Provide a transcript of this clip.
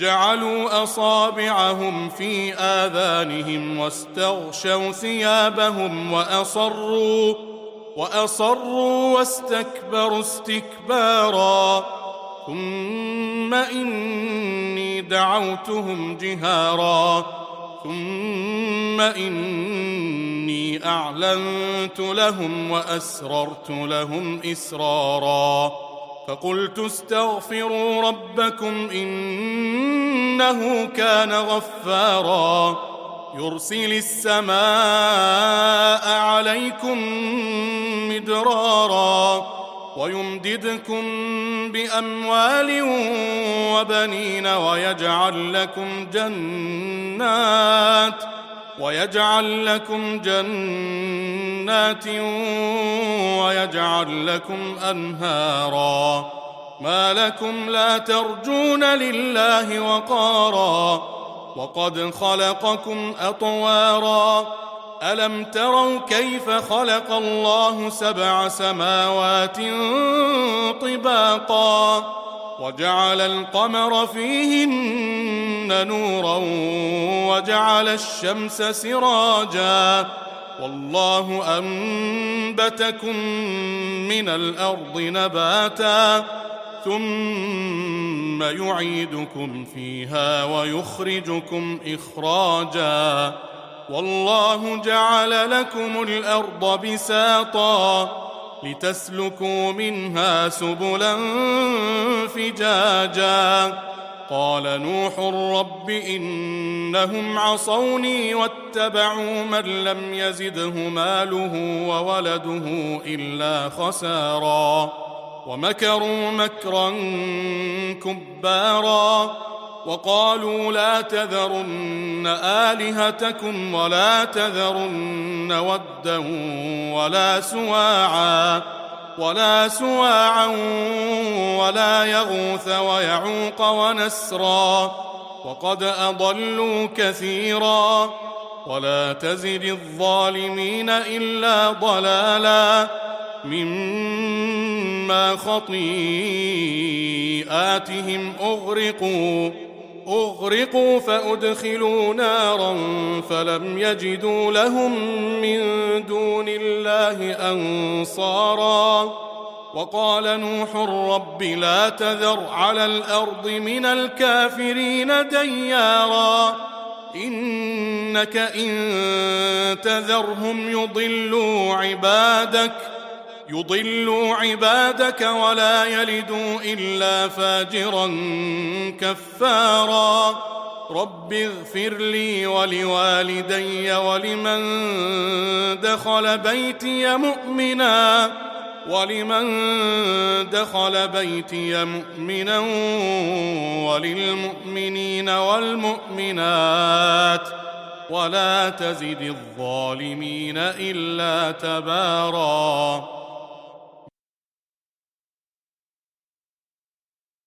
جعلوا أصابعهم في آذانهم واستغشوا ثيابهم وأصروا وأصروا واستكبروا استكبارا. ثم إني دعوتهم جهارا. ثم إني أعلنت لهم وأسررت لهم إسرارا. فقلت استغفروا ربكم إنه كان غفارا. يرسل السماء عليكم مدرارا ويمددكم بأموال وبنين ويجعل لكم جنات ويجعل لكم جنات ويجعل لكم أنهارا. ما لكم لا ترجون لله وقارا. وقد خلقكم أطوارا. ألم تروا كيف خلق الله سبع سماوات طباقا؟ وجعل القمر فيهن نورا وجعل الشمس سراجا والله أنبتكم من الأرض نباتا ثم يعيدكم فيها ويخرجكم إخراجا والله جعل لكم الأرض بساطا لتسلكوا منها سبلا فجاجا قال نوح رب إنهم عصوني واتبعوا من لم يزده ماله وولده إلا خسارا ومكروا مكرا كبارا وقالوا لا تذرن آلهتكم ولا تذرن ودا ولا سواعا ولا سواعا ولا يغوث ويعوق ونسرا وقد أضلوا كثيرا ولا تزد الظالمين إلا ضلالا مما خطيئاتهم أغرقوا أغرقوا فأدخلوا نارا فلم يجدوا لهم من دون الله أنصارا. وقال نوح رب لا تذر على الأرض من الكافرين ديارا. إنك إن تذرهم يضلوا عبادك. يضلوا عبادك ولا يلدوا إلا فاجرا كفارا. رب اغفر لي ولوالدي ولمن دخل بيتي مؤمنا ولمن دخل بيتي مؤمنا وللمؤمنين والمؤمنات. ولا تزد الظالمين إلا تباراً.